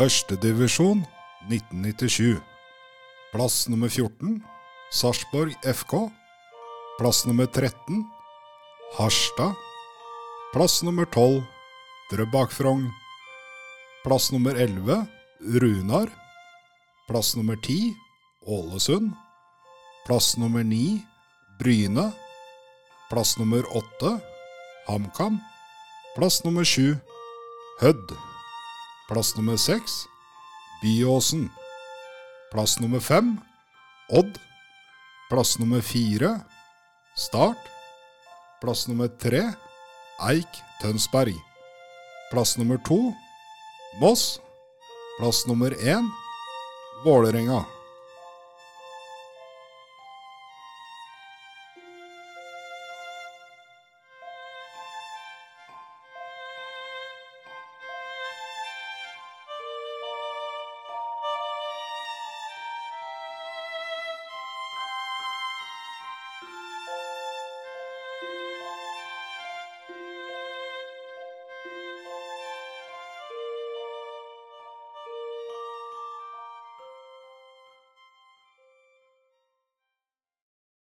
Førstedivisjon 1997. Plass nummer 14 Sarpsborg FK. Plass nummer 13 Harstad. Plass nummer 12 Drøbak Frogn. Plass nummer 11 Runar. Plass nummer 10 Ålesund. Plass nummer 9 Bryne. Plass nummer 8 HamKam. Plass nummer 7 Hødd. Plass nummer 6 Byåsen. Plass nummer 5 Odd. Plass nummer 4 Start. Plass nummer 3 Eik Tønsberg. Plass nummer 2 Moss. Plass nummer 1 Vålerenga.